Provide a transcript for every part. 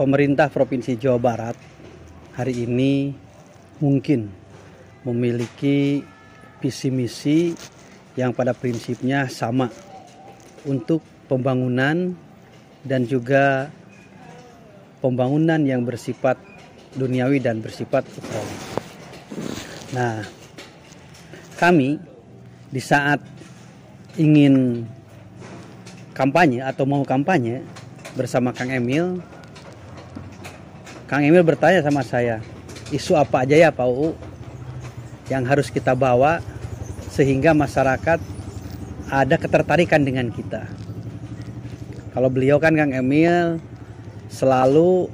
pemerintah Provinsi Jawa Barat hari ini mungkin memiliki visi misi yang pada prinsipnya sama untuk pembangunan dan juga pembangunan yang bersifat duniawi dan bersifat ukrawi. Nah, kami di saat ingin kampanye atau mau kampanye bersama Kang Emil Kang Emil bertanya sama saya, isu apa aja ya Pak UU yang harus kita bawa sehingga masyarakat ada ketertarikan dengan kita. Kalau beliau kan Kang Emil selalu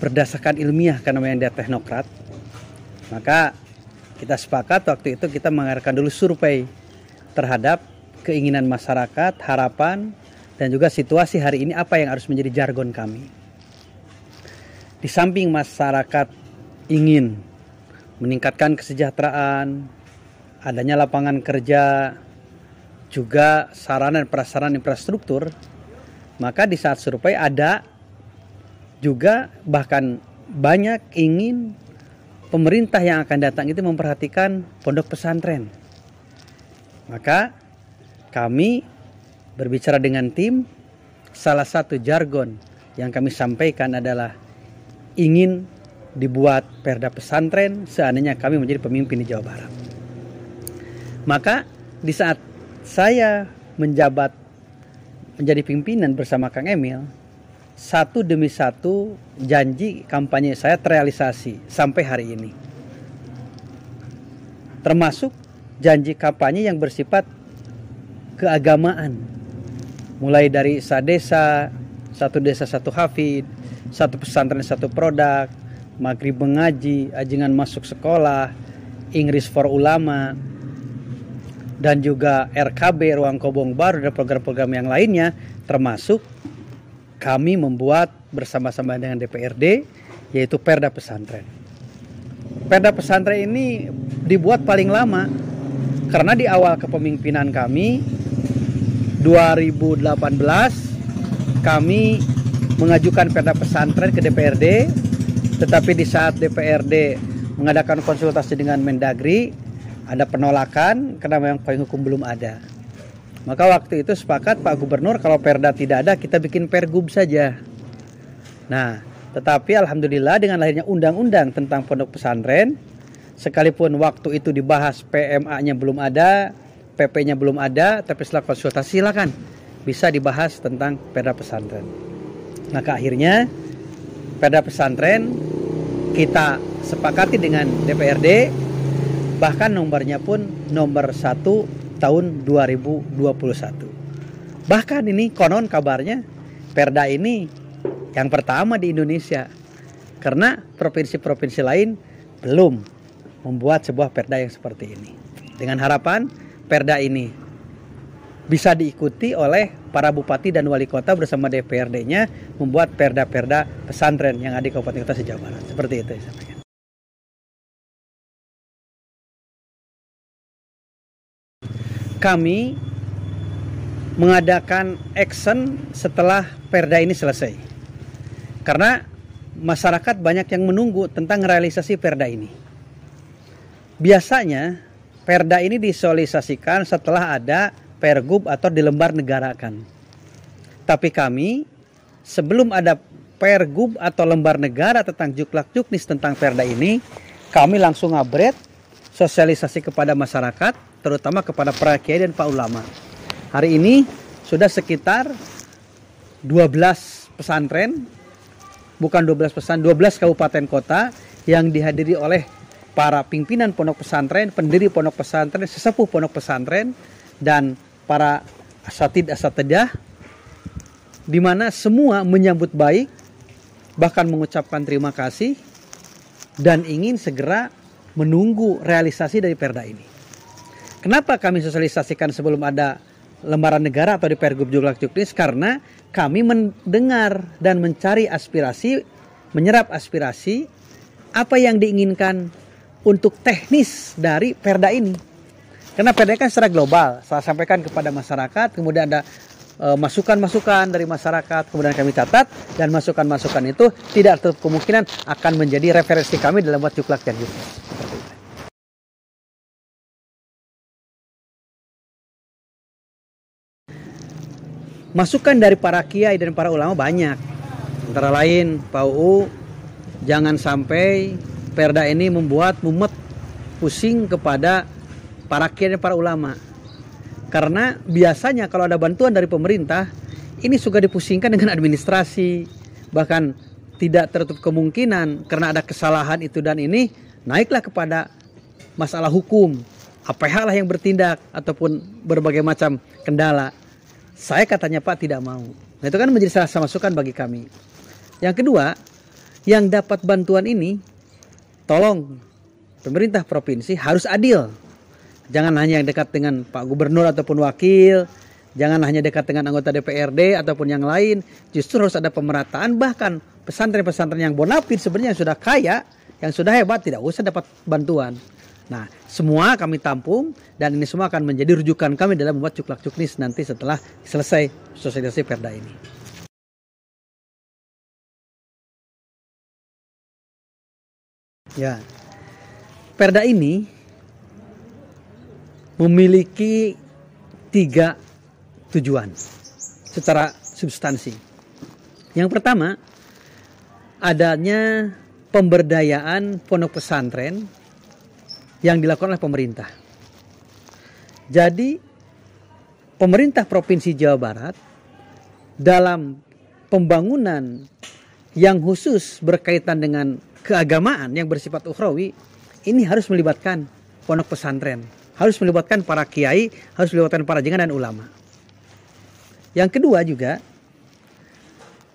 berdasarkan ilmiah karena memang dia teknokrat. Maka kita sepakat waktu itu kita mengadakan dulu survei terhadap keinginan masyarakat, harapan, dan juga situasi hari ini apa yang harus menjadi jargon kami di samping masyarakat ingin meningkatkan kesejahteraan, adanya lapangan kerja, juga sarana dan prasarana infrastruktur, maka di saat survei ada juga bahkan banyak ingin pemerintah yang akan datang itu memperhatikan pondok pesantren. Maka kami berbicara dengan tim, salah satu jargon yang kami sampaikan adalah ingin dibuat perda pesantren seandainya kami menjadi pemimpin di Jawa Barat. Maka di saat saya menjabat menjadi pimpinan bersama Kang Emil, satu demi satu janji kampanye saya terrealisasi sampai hari ini. Termasuk janji kampanye yang bersifat keagamaan. Mulai dari sadesa, satu desa satu hafid, satu pesantren satu produk, maghrib mengaji, ajingan masuk sekolah, Inggris for ulama, dan juga RKB Ruang Kobong Baru dan program-program yang lainnya termasuk kami membuat bersama-sama dengan DPRD yaitu Perda Pesantren. Perda Pesantren ini dibuat paling lama karena di awal kepemimpinan kami 2018 kami mengajukan perda pesantren ke DPRD tetapi di saat DPRD mengadakan konsultasi dengan Mendagri ada penolakan karena memang payung hukum belum ada. Maka waktu itu sepakat Pak Gubernur kalau perda tidak ada kita bikin pergub saja. Nah tetapi Alhamdulillah dengan lahirnya undang-undang tentang pondok pesantren sekalipun waktu itu dibahas PMA-nya belum ada PP-nya belum ada tapi setelah konsultasi silakan bisa dibahas tentang perda pesantren maka akhirnya pada pesantren kita sepakati dengan DPRD bahkan nomornya pun nomor 1 tahun 2021. Bahkan ini konon kabarnya Perda ini yang pertama di Indonesia karena provinsi-provinsi lain belum membuat sebuah perda yang seperti ini. Dengan harapan perda ini bisa diikuti oleh para bupati dan wali kota bersama DPRD-nya membuat perda-perda pesantren yang ada di Kabupaten Kota sejauh Barat. Seperti itu. Kami mengadakan action setelah perda ini selesai. Karena masyarakat banyak yang menunggu tentang realisasi perda ini. Biasanya perda ini disosialisasikan setelah ada pergub atau di lembar negarakan. Tapi kami sebelum ada pergub atau lembar negara tentang juklak juknis tentang perda ini, kami langsung ngabret sosialisasi kepada masyarakat, terutama kepada para kiai dan pak ulama. Hari ini sudah sekitar 12 pesantren, bukan 12 pesan, 12 kabupaten kota yang dihadiri oleh para pimpinan pondok pesantren, pendiri pondok pesantren, sesepuh pondok pesantren, dan para asatid asatidah di mana semua menyambut baik bahkan mengucapkan terima kasih dan ingin segera menunggu realisasi dari perda ini. Kenapa kami sosialisasikan sebelum ada lembaran negara atau di Pergub Juklak Juknis? Karena kami mendengar dan mencari aspirasi, menyerap aspirasi apa yang diinginkan untuk teknis dari perda ini. Karena PDK kan secara global, saya sampaikan kepada masyarakat, kemudian ada eh, masukan-masukan dari masyarakat kemudian kami catat dan masukan-masukan itu tidak tertutup kemungkinan akan menjadi referensi kami dalam buat cuklak dan. Masukan dari para kiai dan para ulama banyak. Antara lain, Pak UU, jangan sampai perda ini membuat mumet pusing kepada para kiai para ulama. Karena biasanya kalau ada bantuan dari pemerintah, ini suka dipusingkan dengan administrasi. Bahkan tidak tertutup kemungkinan karena ada kesalahan itu dan ini naiklah kepada masalah hukum. APH lah yang bertindak ataupun berbagai macam kendala. Saya katanya Pak tidak mau. Nah itu kan menjadi salah satu masukan bagi kami. Yang kedua, yang dapat bantuan ini, tolong pemerintah provinsi harus adil. Jangan hanya dekat dengan Pak Gubernur ataupun wakil, jangan hanya dekat dengan anggota DPRD ataupun yang lain. Justru harus ada pemerataan. Bahkan pesantren-pesantren yang bonafit sebenarnya yang sudah kaya, yang sudah hebat tidak usah dapat bantuan. Nah, semua kami tampung dan ini semua akan menjadi rujukan kami dalam membuat cuklak cuknis nanti setelah selesai sosialisasi perda ini. Ya, perda ini memiliki tiga tujuan secara substansi. Yang pertama, adanya pemberdayaan pondok pesantren yang dilakukan oleh pemerintah. Jadi pemerintah Provinsi Jawa Barat dalam pembangunan yang khusus berkaitan dengan keagamaan yang bersifat ukhrawi ini harus melibatkan pondok pesantren, harus melibatkan para kiai, harus melibatkan para jengan dan ulama. Yang kedua juga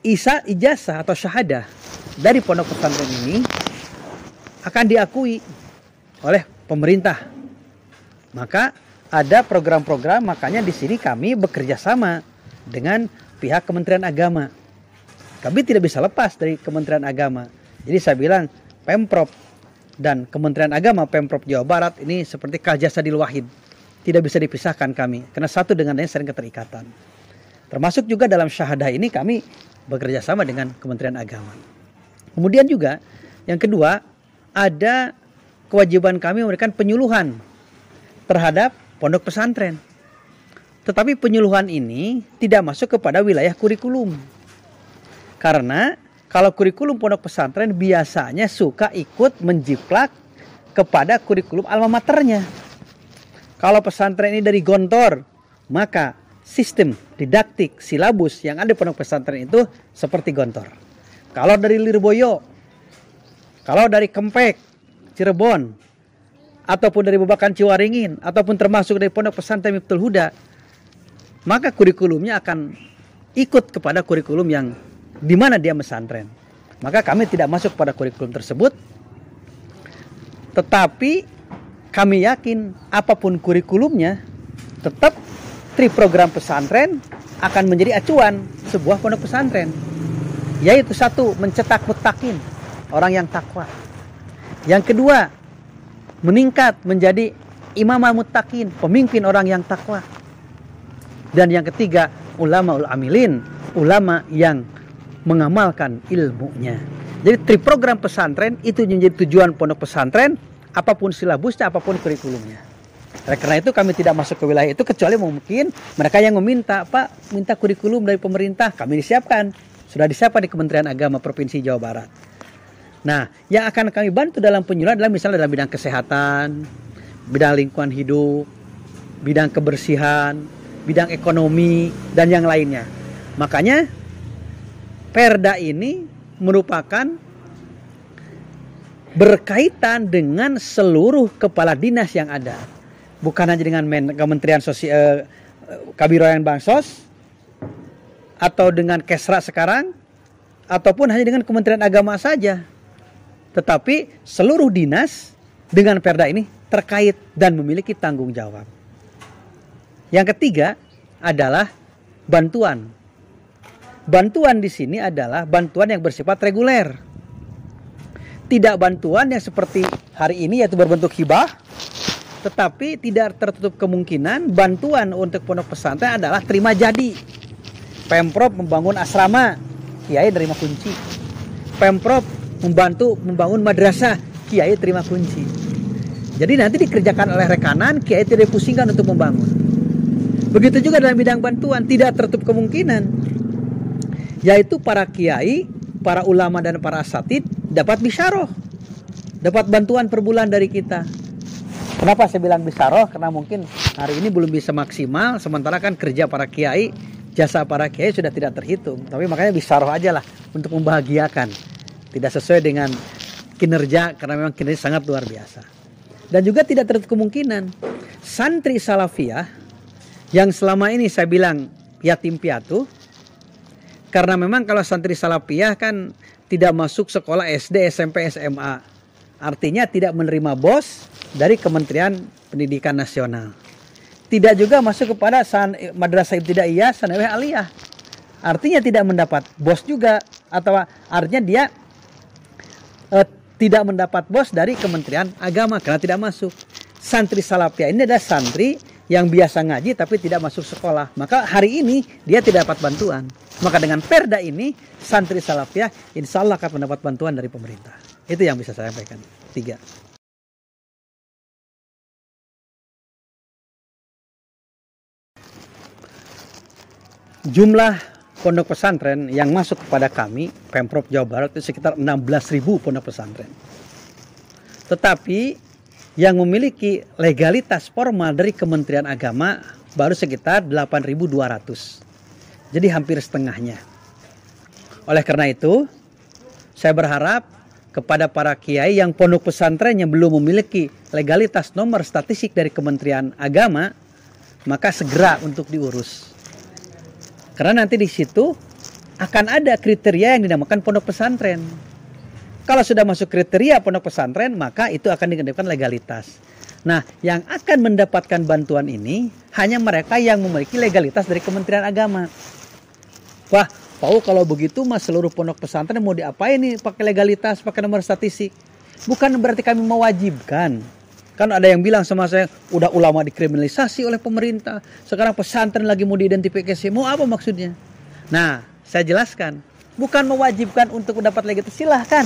isa ijazah atau syahadah dari pondok pesantren ini akan diakui oleh pemerintah. Maka ada program-program makanya di sini kami bekerja sama dengan pihak Kementerian Agama. Kami tidak bisa lepas dari Kementerian Agama. Jadi saya bilang Pemprov dan Kementerian Agama Pemprov Jawa Barat ini seperti di wahid. Tidak bisa dipisahkan kami karena satu dengan lain sering keterikatan. Termasuk juga dalam syahadah ini kami bekerja sama dengan Kementerian Agama. Kemudian juga yang kedua ada kewajiban kami memberikan penyuluhan terhadap pondok pesantren. Tetapi penyuluhan ini tidak masuk kepada wilayah kurikulum. Karena kalau kurikulum pondok pesantren biasanya suka ikut menjiplak kepada kurikulum alma maternya. Kalau pesantren ini dari Gontor, maka sistem didaktik silabus yang ada pondok pesantren itu seperti Gontor. Kalau dari Lirboyo, kalau dari Kempek, Cirebon ataupun dari Babakan Ciwaringin ataupun termasuk dari Pondok Pesantren Miftul Huda maka kurikulumnya akan ikut kepada kurikulum yang di mana dia mesantren. Maka kami tidak masuk pada kurikulum tersebut. Tetapi kami yakin apa pun kurikulumnya tetap tri program pesantren akan menjadi acuan sebuah pondok pesantren. Yaitu satu, mencetak mutakin, orang yang takwa. Yang kedua, meningkat menjadi imam muttaqin, pemimpin orang yang takwa. Dan yang ketiga, ulama ul amilin, ulama yang mengamalkan ilmunya. Jadi tri program pesantren itu menjadi tujuan pondok pesantren, apa pun silabusnya, apa pun kurikulumnya. Karena itu kami tidak masuk ke wilayah itu kecuali mungkin mereka yang meminta, Pak, minta kurikulum dari pemerintah, kami disiapkan. Sudah disiapkan di Kementerian Agama Provinsi Jawa Barat. Nah, yang akan kami bantu dalam penyuluhan adalah misalnya dalam bidang kesehatan, bidang lingkungan hidup, bidang kebersihan, bidang ekonomi, dan yang lainnya. Makanya perda ini merupakan berkaitan dengan seluruh kepala dinas yang ada. Bukan hanya dengan Kementerian Sosial eh, Kabiroyan Bansos atau dengan Kesra sekarang ataupun hanya dengan Kementerian Agama saja tetapi seluruh dinas dengan perda ini terkait dan memiliki tanggung jawab. Yang ketiga adalah bantuan. Bantuan di sini adalah bantuan yang bersifat reguler. Tidak bantuan yang seperti hari ini yaitu berbentuk hibah, tetapi tidak tertutup kemungkinan bantuan untuk pondok pesantren adalah terima jadi. Pemprov membangun asrama, kiai terima kunci. Pemprov membantu membangun madrasah, kiai terima kunci. Jadi nanti dikerjakan oleh rekanan, kiai tidak pusingkan untuk membangun. Begitu juga dalam bidang bantuan, tidak tertutup kemungkinan yaitu para kiai, para ulama dan para asatid dapat bisaroh, dapat bantuan per bulan dari kita. Kenapa saya bilang bisaroh? Karena mungkin hari ini belum bisa maksimal, sementara kan kerja para kiai, jasa para kiai sudah tidak terhitung. Tapi makanya bisaroh aja lah untuk membahagiakan. Tidak sesuai dengan kinerja karena memang kinerja sangat luar biasa. Dan juga tidak tertutup kemungkinan santri salafiyah yang selama ini saya bilang yatim piatu karena memang kalau santri salafiyah kan tidak masuk sekolah SD, SMP, SMA. Artinya tidak menerima bos dari Kementerian Pendidikan Nasional. Tidak juga masuk kepada san, madrasah ibtidaiyah sanawiyah aliyah. Artinya tidak mendapat bos juga atau artinya dia eh, tidak mendapat bos dari Kementerian Agama karena tidak masuk. Santri salafiyah ini adalah santri yang biasa ngaji tapi tidak masuk sekolah. Maka hari ini dia tidak dapat bantuan. Maka dengan perda ini santri salafiyah insya Allah akan mendapat bantuan dari pemerintah. Itu yang bisa saya sampaikan. Tiga. Jumlah pondok pesantren yang masuk kepada kami, Pemprov Jawa Barat itu sekitar 16.000 pondok pesantren. Tetapi yang memiliki legalitas formal dari Kementerian Agama baru sekitar 8.200. Jadi hampir setengahnya. Oleh karena itu, saya berharap kepada para kiai yang pondok pesantren yang belum memiliki legalitas nomor statistik dari Kementerian Agama, maka segera untuk diurus. Karena nanti di situ akan ada kriteria yang dinamakan pondok pesantren. Kalau sudah masuk kriteria pondok pesantren, maka itu akan dikenakan legalitas. Nah, yang akan mendapatkan bantuan ini hanya mereka yang memiliki legalitas dari Kementerian Agama. Wah, Pak kalau begitu mas seluruh pondok pesantren mau diapain nih pakai legalitas, pakai nomor statistik? Bukan berarti kami mewajibkan. Kan ada yang bilang sama saya, udah ulama dikriminalisasi oleh pemerintah. Sekarang pesantren lagi mau diidentifikasi. Mau apa maksudnya? Nah, saya jelaskan. Bukan mewajibkan untuk mendapat legalitas. Silahkan.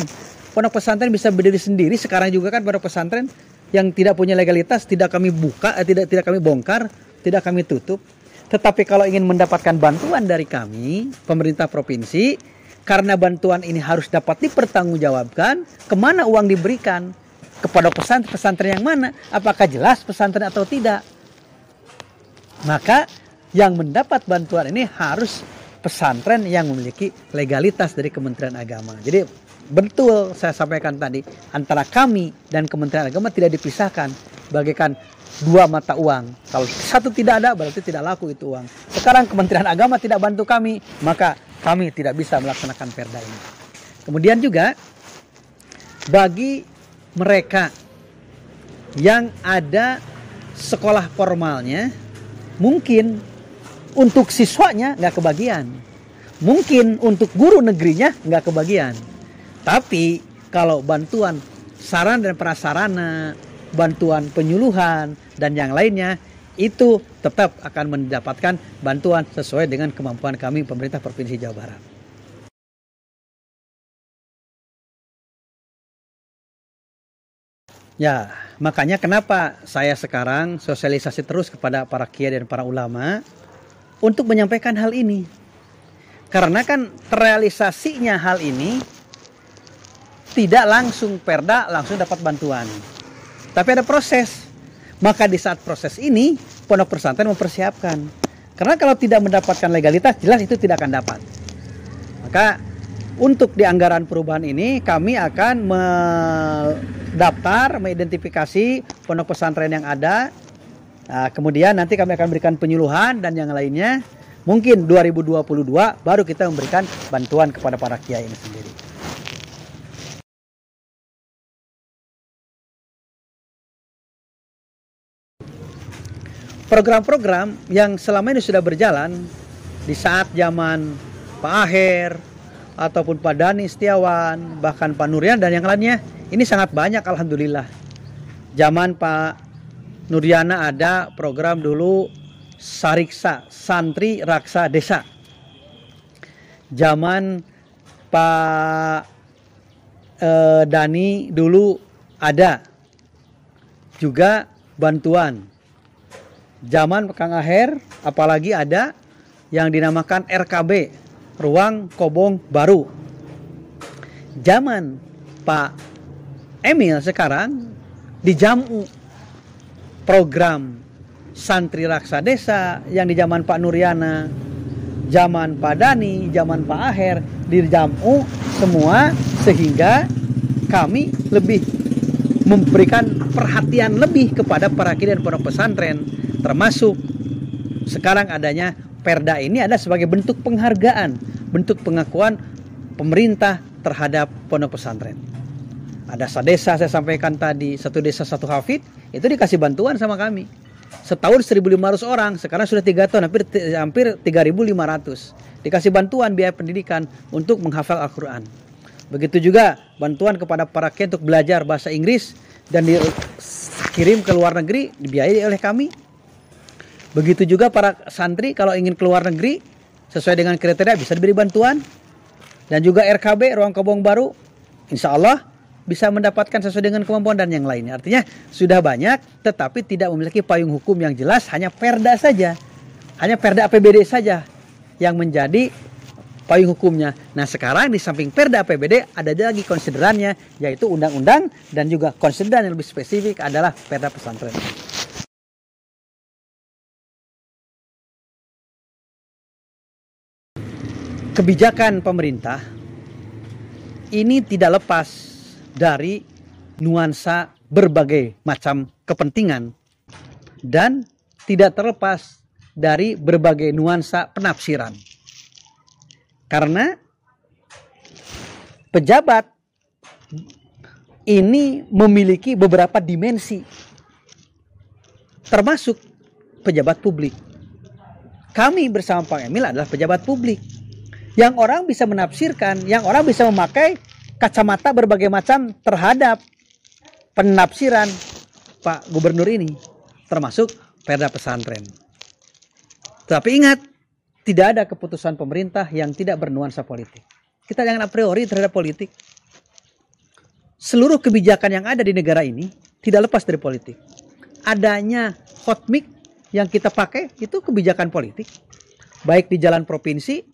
Pondok pesantren bisa berdiri sendiri. Sekarang juga kan pondok pesantren yang tidak punya legalitas tidak kami buka, eh, tidak tidak kami bongkar, tidak kami tutup. Tetapi kalau ingin mendapatkan bantuan dari kami, pemerintah provinsi, karena bantuan ini harus dapat dipertanggungjawabkan, ke mana uang diberikan? Kepada pesantren-pesantren yang mana? Apakah jelas pesantren atau tidak? Maka yang mendapat bantuan ini harus pesantren yang memiliki legalitas dari Kementerian Agama. Jadi betul saya sampaikan tadi antara kami dan Kementerian Agama tidak dipisahkan bagaikan dua mata uang. Kalau satu tidak ada berarti tidak laku itu uang. Sekarang Kementerian Agama tidak bantu kami, maka kami tidak bisa melaksanakan perda ini. Kemudian juga bagi mereka yang ada sekolah formalnya, mungkin untuk siswanya nggak kebagian. Mungkin untuk guru negerinya nggak kebagian. Tapi kalau bantuan saran dan prasarana, bantuan penyuluhan, dan yang lainnya itu tetap akan mendapatkan bantuan sesuai dengan kemampuan kami pemerintah Provinsi Jawa Barat. Ya, makanya kenapa saya sekarang sosialisasi terus kepada para kiai dan para ulama untuk menyampaikan hal ini. Karena kan terrealisasinya hal ini tidak langsung perda langsung dapat bantuan. Tapi ada proses. Maka di saat proses ini pondok pesantren mempersiapkan. Karena kalau tidak mendapatkan legalitas jelas itu tidak akan dapat. Maka untuk di anggaran perubahan ini kami akan mendaftar, mengidentifikasi pondok pesantren yang ada. Nah, kemudian nanti kami akan berikan penyuluhan dan yang lainnya. Mungkin 2022 baru kita memberikan bantuan kepada para kiai ini sendiri. program-program yang selama ini sudah berjalan di saat zaman Pak Aher ataupun Pak Dani Setiawan, bahkan Pak Nurian dan yang lainnya, ini sangat banyak alhamdulillah. Zaman Pak Nuriana ada program dulu Sariksa, Santri Raksa Desa. zaman Pak eh, Dani dulu ada juga bantuan. Zaman Kang Aher apalagi ada yang dinamakan RKB, Ruang Kobong Baru. Zaman Pak Emil sekarang di Jamu program santri raksa desa yang di zaman Pak Nuriana, zaman Pak Dani, zaman Pak Aher di Jamu semua sehingga kami lebih memberikan perhatian lebih kepada para kiai dan pondok pesantren termasuk sekarang adanya perda ini ada sebagai bentuk penghargaan, bentuk pengakuan pemerintah terhadap pondok pesantren. Ada sadesa saya sampaikan tadi, satu desa satu hafid, itu dikasih bantuan sama kami. Setahun 1.500 orang, sekarang sudah tiga tahun, hampir hampir 3.500. Dikasih bantuan biaya pendidikan untuk menghafal Al-Quran. Begitu juga bantuan kepada para kiai untuk belajar bahasa Inggris dan dikirim ke luar negeri dibiayai oleh kami. Begitu juga para santri kalau ingin keluar negeri sesuai dengan kriteria bisa diberi bantuan. Dan juga RKB Ruang Kobong Baru insya Allah bisa mendapatkan sesuai dengan kemampuan dan yang lainnya. Artinya sudah banyak tetapi tidak memiliki payung hukum yang jelas hanya perda saja. Hanya perda APBD saja yang menjadi payung hukumnya. Nah sekarang di samping perda APBD ada lagi konsiderannya yaitu undang-undang dan juga konsideran yang lebih spesifik adalah perda pesantren. Kebijakan pemerintah ini tidak lepas dari nuansa berbagai macam kepentingan dan tidak terlepas dari berbagai nuansa penafsiran. Karena pejabat ini memiliki beberapa dimensi termasuk pejabat publik. Kami bersama Pak Emil adalah pejabat publik. Yang orang bisa menafsirkan, yang orang bisa memakai kacamata berbagai macam terhadap penafsiran Pak Gubernur ini, termasuk perda pesantren. Tapi ingat, tidak ada keputusan pemerintah yang tidak bernuansa politik. Kita jangan a priori terhadap politik. Seluruh kebijakan yang ada di negara ini tidak lepas dari politik. Adanya hot mic yang kita pakai itu kebijakan politik. Baik di jalan provinsi,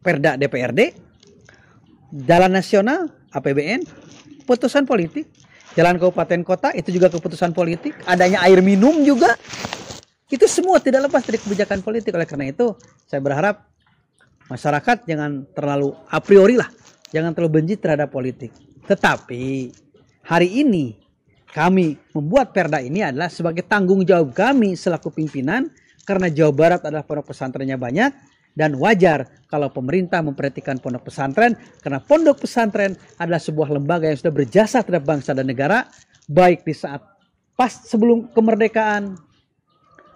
Perda DPRD, jalan nasional, APBN, keputusan politik. Jalan kabupaten kota itu juga keputusan politik. Adanya air minum juga itu semua tidak lepas dari kebijakan politik. Oleh karena itu, saya berharap masyarakat jangan terlalu a priori lah, jangan terlalu benci terhadap politik. Tetapi hari ini kami membuat perda ini adalah sebagai tanggung jawab kami selaku pimpinan karena Jawa Barat adalah pondok pesantrennya banyak dan wajar kalau pemerintah memperhatikan pondok pesantren karena pondok pesantren adalah sebuah lembaga yang sudah berjasa terhadap bangsa dan negara baik di saat pas sebelum kemerdekaan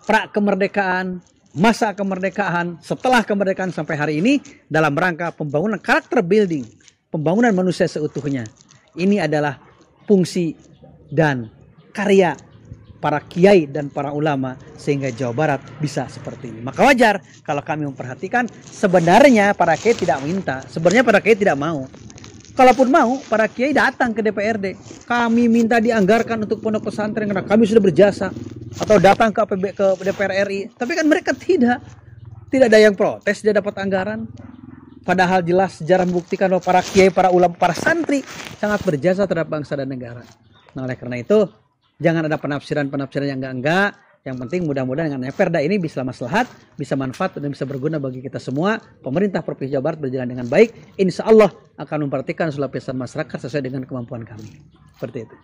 pra kemerdekaan, masa kemerdekaan, setelah kemerdekaan sampai hari ini dalam rangka pembangunan karakter building, pembangunan manusia seutuhnya. Ini adalah fungsi dan karya para kiai dan para ulama sehingga Jawa Barat bisa seperti ini. Maka wajar kalau kami memperhatikan sebenarnya para kiai tidak minta, sebenarnya para kiai tidak mau. Kalaupun mau, para kiai datang ke DPRD. Kami minta dianggarkan untuk pondok pesantren karena kami sudah berjasa atau datang ke APB ke DPR RI tapi kan mereka tidak tidak ada yang protes dia dapat anggaran padahal jelas sejarah membuktikan bahwa para kiai para ulama para santri sangat berjasa terhadap bangsa dan negara nah oleh karena itu jangan ada penafsiran-penafsiran yang enggak-enggak yang penting mudah-mudahan dengan perda ini bisa maslahat, bisa manfaat dan bisa berguna bagi kita semua. Pemerintah Provinsi Jawa Barat berjalan dengan baik. Insya Allah akan memperhatikan lapisan masyarakat sesuai dengan kemampuan kami. Seperti itu.